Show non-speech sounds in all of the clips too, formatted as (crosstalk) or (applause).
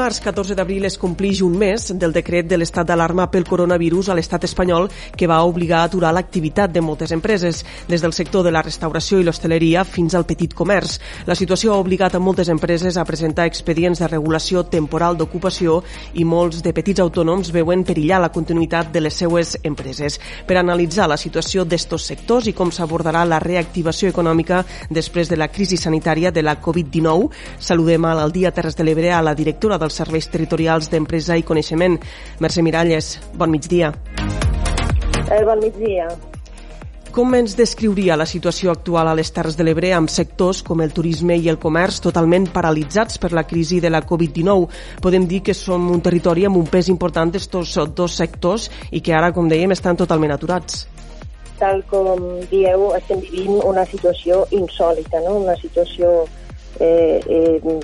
dimarts 14 d'abril es complix un mes del decret de l'estat d'alarma pel coronavirus a l'estat espanyol que va obligar a aturar l'activitat de moltes empreses, des del sector de la restauració i l'hostaleria fins al petit comerç. La situació ha obligat a moltes empreses a presentar expedients de regulació temporal d'ocupació i molts de petits autònoms veuen perillar la continuïtat de les seues empreses. Per analitzar la situació d'estos sectors i com s'abordarà la reactivació econòmica després de la crisi sanitària de la Covid-19, saludem a l'Aldia Terres de l'Ebre a la directora dels Serveis Territorials d'Empresa i Coneixement. Mercè Miralles, bon migdia. Eh, bon migdia. Com ens descriuria la situació actual a les Terres de l'Ebre amb sectors com el turisme i el comerç totalment paralitzats per la crisi de la Covid-19? Podem dir que som un territori amb un pes important d'estos dos sectors i que ara, com dèiem, estan totalment aturats. Tal com dieu, estem vivint una situació insòlita, no? una situació eh, eh,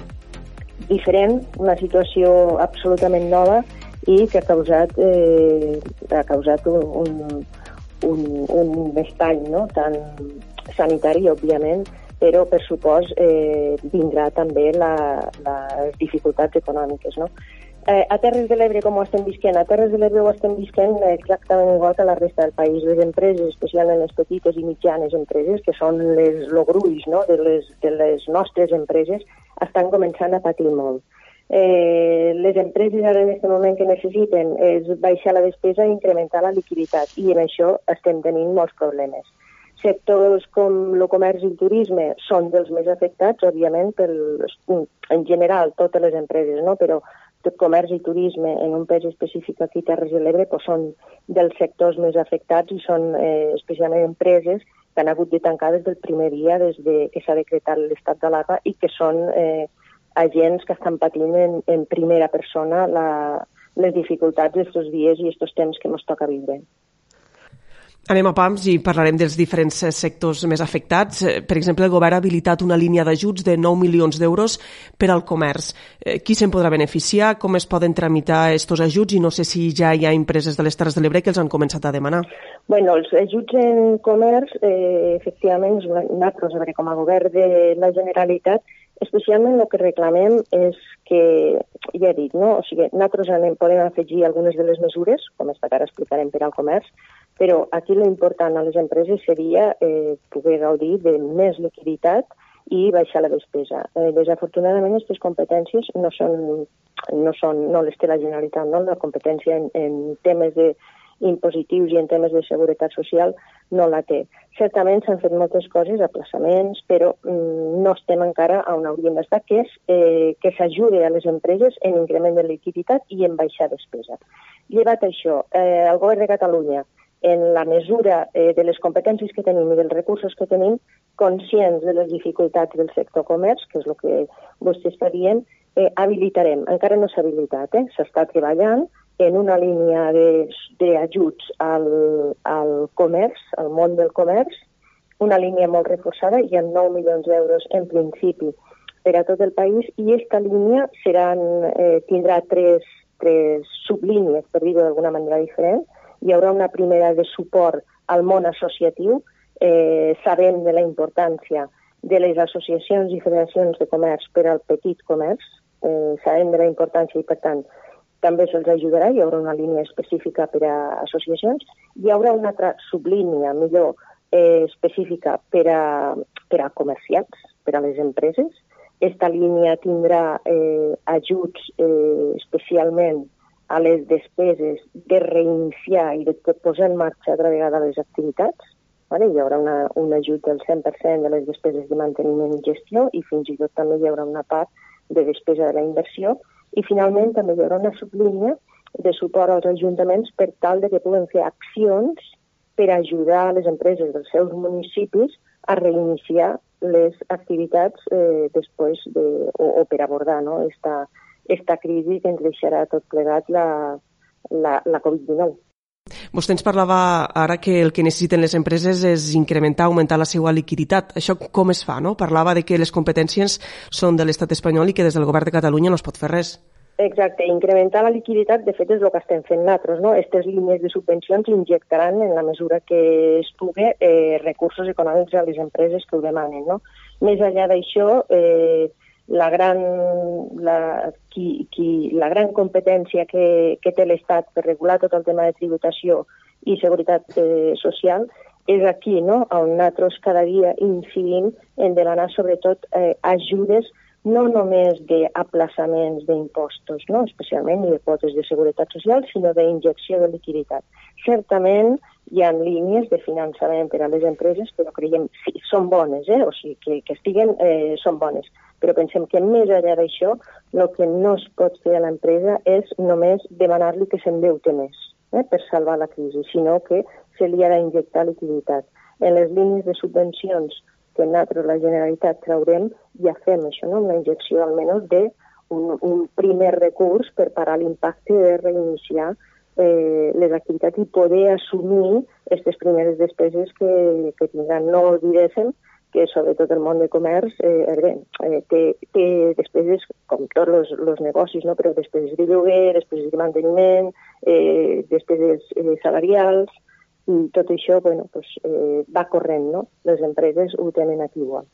diferent, una situació absolutament nova i que ha causat, eh, ha causat un, un, un, un estany no? tan sanitari, òbviament, però per supost eh, vindrà també la, les dificultats econòmiques. No? Eh, a Terres de l'Ebre, com ho estem visquent? A Terres de l'Ebre ho estem visquent exactament igual que la resta del país. Les empreses, especialment les petites i mitjanes empreses, que són les, lo gruix no? de, les, de les nostres empreses, estan començant a patir molt. Eh, les empreses ara en aquest moment que necessiten és baixar la despesa i incrementar la liquiditat i en això estem tenint molts problemes. Sectors com el comerç i el turisme són dels més afectats, òbviament, pel, en general, totes les empreses, no? però de comerç i turisme en un pes específic aquí a Terres de l'Ebre pues, són dels sectors més afectats i són eh, especialment empreses que han hagut de tancar des del primer dia des de que s'ha decretat l'estat d'alarma i que són eh, agents que estan patint en, en primera persona la, les dificultats d'aquests dies i aquests temps que ens toca viure. Anem a PAMS i parlarem dels diferents eh, sectors més afectats. Eh, per exemple, el govern ha habilitat una línia d'ajuts de 9 milions d'euros per al comerç. Eh, qui se'n podrà beneficiar? Com es poden tramitar aquests ajuts? I no sé si ja hi ha empreses de les Terres de l'Ebre que els han començat a demanar. Bueno, els ajuts en comerç, eh, efectivament, nosaltres, a veure, com a govern de la Generalitat, especialment el que reclamem és que, ja he dit, no? o sigui, nosaltres anem, podem afegir algunes de les mesures, com esta que ara explicarem per al comerç, però aquí l'important a les empreses seria eh, poder gaudir de més liquiditat i baixar la despesa. Eh, desafortunadament, aquestes competències no són, no són, no les té la Generalitat, no? La competència en, en temes de impositius i en temes de seguretat social no la té. Certament s'han fet moltes coses, aplaçaments, però mm, no estem encara on hauríem d'estar, que és eh, que s'ajude a les empreses en increment de liquiditat i en baixar despesa. Llevat això, eh, el govern de Catalunya en la mesura eh, de les competències que tenim i dels recursos que tenim, conscients de les dificultats del sector comerç, que és el que vostè està dient, eh, habilitarem. Encara no s'ha habilitat, eh? s'està treballant en una línia d'ajuts al, al comerç, al món del comerç, una línia molt reforçada, hi ha 9 milions d'euros en principi per a tot el país, i aquesta línia seran, eh, tindrà tres, tres sublínies, per dir-ho d'alguna manera diferent, hi haurà una primera de suport al món associatiu, eh, sabem de la importància de les associacions i federacions de comerç per al petit comerç, eh, sabem de la importància i, per tant, també se'ls ajudarà, hi haurà una línia específica per a associacions, hi haurà una altra sublínia, millor, eh, específica per a, per a comerciants, per a les empreses. Esta línia tindrà eh, ajuts eh, especialment a les despeses de reiniciar i de posar en marxa altra vegada les activitats. Vale? Hi haurà una, un ajut del 100% de les despeses de manteniment i gestió i fins i tot també hi haurà una part de despesa de la inversió. I finalment també hi haurà una sublínia de suport als ajuntaments per tal de que puguen fer accions per ajudar les empreses dels seus municipis a reiniciar les activitats eh, després de, o, o per abordar no, esta, esta crisi que ens deixarà tot plegat la, la, la Covid-19. Vostè ens parlava ara que el que necessiten les empreses és incrementar, augmentar la seva liquiditat. Això com es fa, no? Parlava de que les competències són de l'estat espanyol i que des del govern de Catalunya no es pot fer res. Exacte, incrementar la liquiditat, de fet, és el que estem fent nosaltres, no? Aquestes línies de subvencions injectaran, en la mesura que es pugui, eh, recursos econòmics a les empreses que ho demanen, no? Més enllà d'això, eh, la gran, la, qui, qui, la gran competència que, que té l'Estat per regular tot el tema de tributació i seguretat eh, social és aquí, no?, on nosaltres cada dia incidim en demanar sobretot eh, ajudes no només d'aplaçaments d'impostos, no? especialment ni de quotes de seguretat social, sinó d'injecció de liquiditat. Certament hi ha línies de finançament per a les empreses, però creiem que sí, són bones, eh? o sigui, que, que estiguen, eh, són bones. Però pensem que més enllà d'això, el que no es pot fer a l'empresa és només demanar-li que s'endeute més eh, per salvar la crisi, sinó que se li ha d'injectar liquiditat. En les línies de subvencions que nosaltres, la Generalitat, traurem, ja fem això, no? una injecció almenys de un, un primer recurs per parar l'impacte de reiniciar eh, les activitats i poder assumir aquestes primeres despeses que, que tindran. No oblidéssim que sobretot el món de comerç eh, bé, eh, té, té despeses com tots els negocis, no? però despeses de lloguer, despeses de manteniment, eh, despeses eh, salarials, i tot això bueno, pues, eh, va corrent, no? Les empreses ho tenen aquí igual.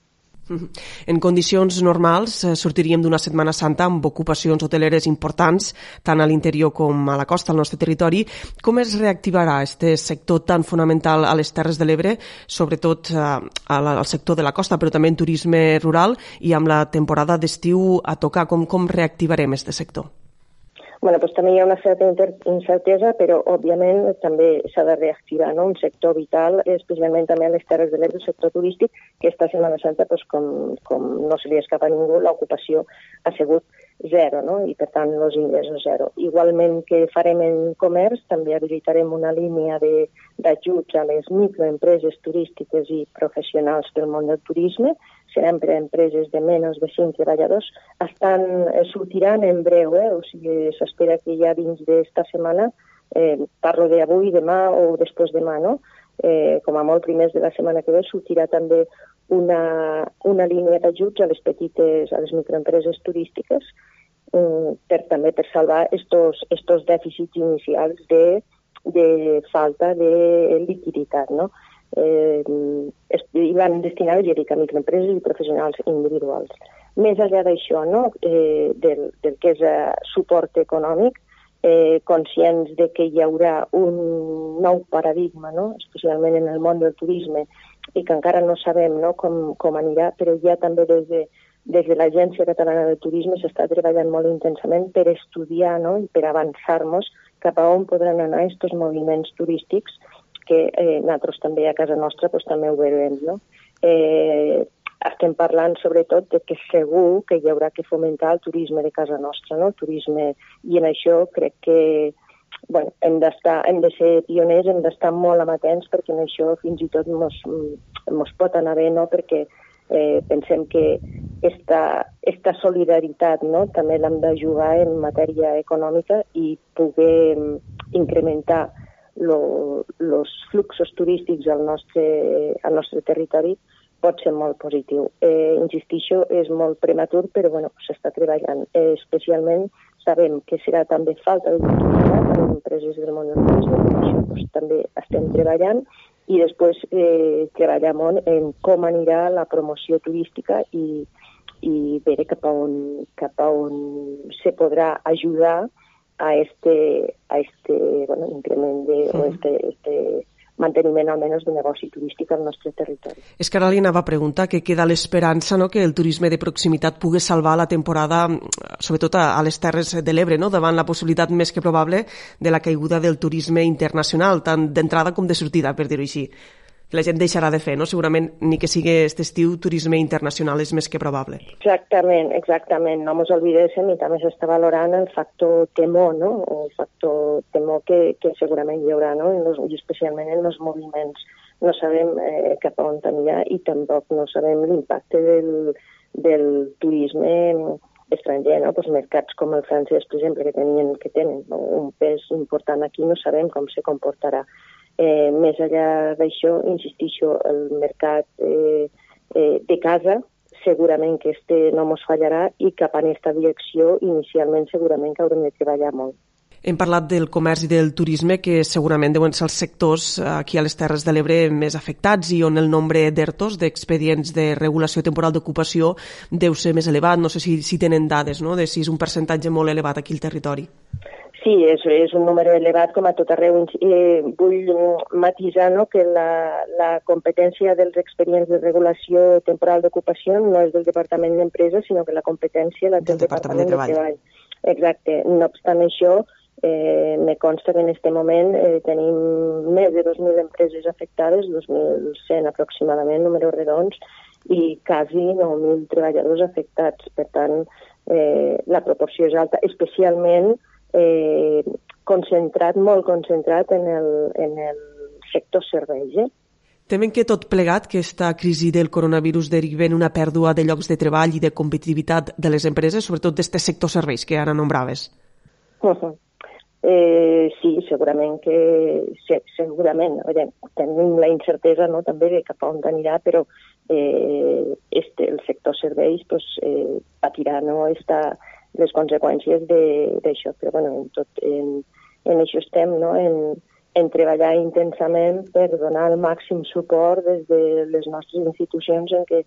En condicions normals eh, sortiríem d'una Setmana Santa amb ocupacions hoteleres importants tant a l'interior com a la costa, al nostre territori. Com es reactivarà aquest sector tan fonamental a les Terres de l'Ebre, sobretot eh, al sector de la costa, però també en turisme rural i amb la temporada d'estiu a tocar? Com, com reactivarem aquest sector? Bueno, pues també hi ha una certa incertesa, però òbviament també s'ha de reactivar no? un sector vital, especialment també a les Terres de l'Ebre, el sector turístic, que esta Setmana Santa, pues, com, com no se li escapa a ningú, l'ocupació ha sigut zero, no? i per tant els ingressos zero. Igualment que farem en comerç, també habilitarem una línia d'ajuts a les microempreses turístiques i professionals del món del turisme, a empreses de menys de 5 treballadors, estan, eh, sortiran en breu, eh? o sigui, s'espera que ja dins d'esta setmana, eh, parlo d'avui, demà o després demà, no? Eh, com a molt primers de la setmana que ve, sortirà també una, una línia d'ajuts a les petites, a les microempreses turístiques, eh, per, també per salvar estos, estos dèficits inicials de, de falta de liquiditat, no? Eh, i van destinades, ja dic, a microempreses i professionals individuals. Més enllà d'això, no? eh, del, del que és eh, suport econòmic, eh, conscients de que hi haurà un nou paradigma, no? especialment en el món del turisme, i que encara no sabem no, com, com anirà, però ja també des de, des de l'Agència Catalana de Turisme s'està treballant molt intensament per estudiar no, i per avançar-nos cap a on podran anar aquests moviments turístics que eh, nosaltres també a casa nostra pues, també ho veurem. No? Eh, estem parlant sobretot de que segur que hi haurà que fomentar el turisme de casa nostra, no? el turisme, i en això crec que bueno, hem, hem de ser pioners, hem d'estar molt amatents perquè en això fins i tot mos, mos pot anar bé, no? perquè eh, pensem que esta, esta solidaritat no? també l'hem de jugar en matèria econòmica i poder incrementar els fluxos turístics al nostre, al nostre territori pot ser molt positiu. Eh, insistixo, és molt prematur, però bueno, s'està treballant. Eh, especialment sabem que serà també falta d'oportunitat en empreses del món del turisme, per això doncs, també estem treballant i després eh, treballar molt en com anirà la promoció turística i, i veure cap a on, cap a on se podrà ajudar a este, a este bueno, increment de, -huh. o este, este manteniment almenys de negoci turístic al nostre territori. És que ara li anava a preguntar que queda l'esperança no, que el turisme de proximitat pugui salvar la temporada, sobretot a, les Terres de l'Ebre, no, davant la possibilitat més que probable de la caiguda del turisme internacional, tant d'entrada com de sortida, per dir-ho així la gent deixarà de fer, no? Segurament ni que sigui aquest estiu turisme internacional és més que probable. Exactament, exactament. No ens oblidéssim i també s'està valorant el factor temor, no? El factor temor que, que segurament hi haurà, no? los, I especialment en els moviments. No sabem eh, cap on anirà i tampoc no sabem l'impacte del, del turisme estranger, no? pues mercats com el francès, per exemple, que, tenien, que tenen un pes important aquí, no sabem com se comportarà. Eh, més enllà d'això, insistixo, el mercat eh, eh, de casa segurament que este no mos fallarà i cap a aquesta direcció inicialment segurament que haurem de treballar molt. Hem parlat del comerç i del turisme, que segurament deuen ser els sectors aquí a les Terres de l'Ebre més afectats i on el nombre d'ERTOs, d'expedients de regulació temporal d'ocupació, deu ser més elevat. No sé si, si tenen dades, no?, de si és un percentatge molt elevat aquí al territori. Sí, és, és un número elevat com a tot arreu. Eh, vull matisar no, que la, la competència dels expedients de regulació temporal d'ocupació no és del Departament d'Empresa, sinó que la competència la del, del Departament, Departament de Treball. de Treball. Exacte. No obstant això, Eh, me consta que en aquest moment eh, tenim més de 2.000 empreses afectades, 2.100 aproximadament, números redons, i quasi 9.000 treballadors afectats. Per tant, eh, la proporció és alta, especialment eh, concentrat, molt concentrat en el, en el sector serveis. Eh? Temen que tot plegat, que aquesta crisi del coronavirus derivi en una pèrdua de llocs de treball i de competitivitat de les empreses, sobretot d'aquest sector serveis que ara nombraves. Uh (laughs) -huh. Eh, sí, segurament que sí, segurament, veure, tenim la incertesa no, també de cap a on anirà, però eh, este, el sector serveis pues, eh, patirà no, esta, les conseqüències d'això. Però bueno, en, tot, en, en això estem, no, en, en treballar intensament per donar el màxim suport des de les nostres institucions en què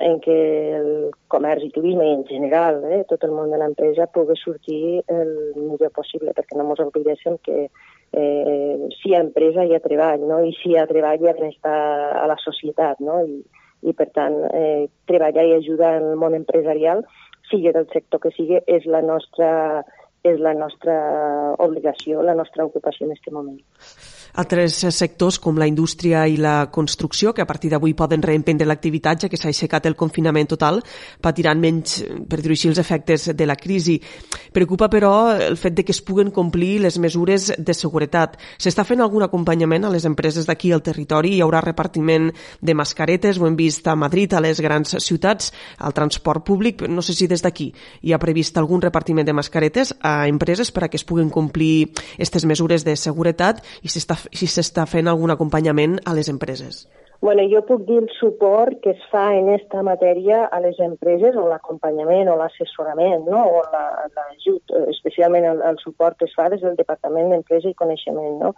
en què el comerç i turisme i en general eh, tot el món de l'empresa pugui sortir el millor possible, perquè no ens oblidéssim que eh, si hi ha empresa hi ha treball, no? i si hi ha treball hi ha benestar a la societat, no? I, i per tant eh, treballar i ajudar en el món empresarial, sigui del sector que sigui, és la nostra, és la nostra obligació, la nostra ocupació en aquest moment. Altres sectors com la indústria i la construcció, que a partir d'avui poden reemprendre l'activitat ja que s'ha aixecat el confinament total, patiran menys, per dir-ho així, els efectes de la crisi. Preocupa, però, el fet de que es puguen complir les mesures de seguretat. S'està fent algun acompanyament a les empreses d'aquí al territori? Hi haurà repartiment de mascaretes? Ho hem vist a Madrid, a les grans ciutats, al transport públic. No sé si des d'aquí hi ha previst algun repartiment de mascaretes a empreses per a que es puguen complir aquestes mesures de seguretat i s'està si s'està fent algun acompanyament a les empreses. Bueno, jo puc dir el suport que es fa en aquesta matèria a les empreses, o l'acompanyament, o l'assessorament, no? o l'ajut, la, especialment el, el suport que es fa des del Departament d'Empresa i Coneixement. No?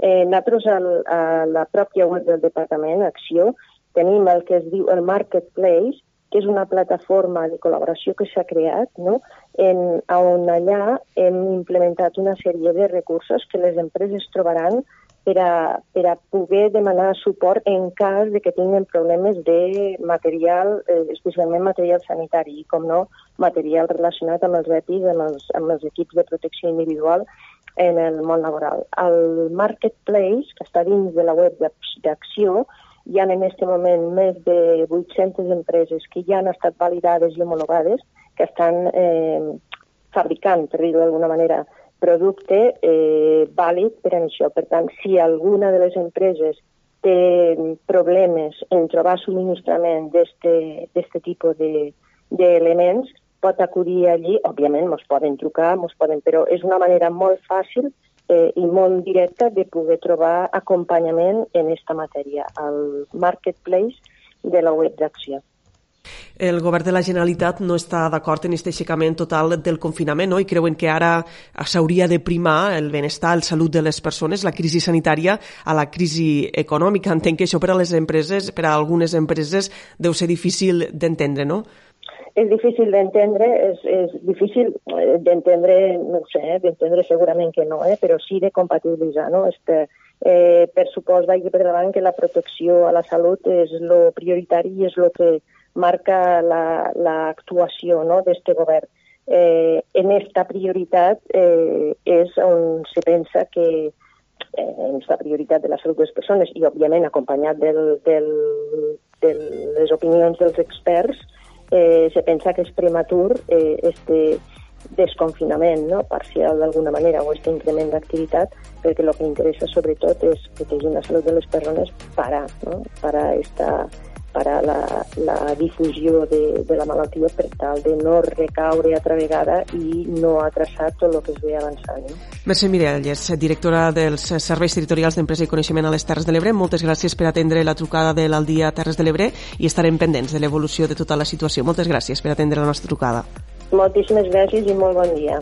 Eh, nosaltres, al, a la pròpia web del Departament, Acció, tenim el que es diu el Marketplace, que és una plataforma de col·laboració que s'ha creat, no? en, on allà hem implementat una sèrie de recursos que les empreses trobaran per a, per a poder demanar suport en cas de que tinguin problemes de material, eh, especialment material sanitari, i, com no, material relacionat amb els EPIs, amb els, amb els equips de protecció individual en el món laboral. El Marketplace, que està dins de la web d'Acció, hi ha en aquest moment més de 800 empreses que ja han estat validades i homologades, que estan eh, fabricant, per dir-ho d'alguna manera, producte eh, vàlid per a això. Per tant, si alguna de les empreses té problemes en trobar subministrament d'aquest tipus d'elements, de, pot acudir allí, òbviament ens poden trucar, ens poden, però és una manera molt fàcil eh, i molt directa de poder trobar acompanyament en aquesta matèria, al marketplace de la web d'acció el govern de la Generalitat no està d'acord en aquest aixecament total del confinament no? i creuen que ara s'hauria de primar el benestar, el salut de les persones, la crisi sanitària a la crisi econòmica. Entenc que això per a les empreses, per a algunes empreses, deu ser difícil d'entendre, no? és difícil d'entendre, és, és difícil eh, d'entendre, no sé, eh, d'entendre segurament que no, eh, però sí de compatibilitzar, no? Este, eh, per supòs vagi per davant que la protecció a la salut és lo prioritari i és lo que marca l'actuació la, no, d'aquest govern. Eh, en esta prioritat eh, és on se pensa que eh, en esta prioritat de la salut de les persones i, òbviament, acompanyat del, del, de les opinions dels experts, eh, se pensa que és prematur eh, este desconfinament no? parcial d'alguna manera o este increment d'activitat perquè el que interessa sobretot és protegir la salut de les persones para, no? para esta parar la, la difusió de, de la malaltia per tal de no recaure altra vegada i no atrasar tot el que es ve avançant. No? Mercè Mirelles, directora dels Serveis Territorials d'Empresa i Coneixement a les Terres de l'Ebre, moltes gràcies per atendre la trucada de l'Aldia Terres de l'Ebre i estarem pendents de l'evolució de tota la situació. Moltes gràcies per atendre la nostra trucada. Moltíssimes gràcies i molt bon dia.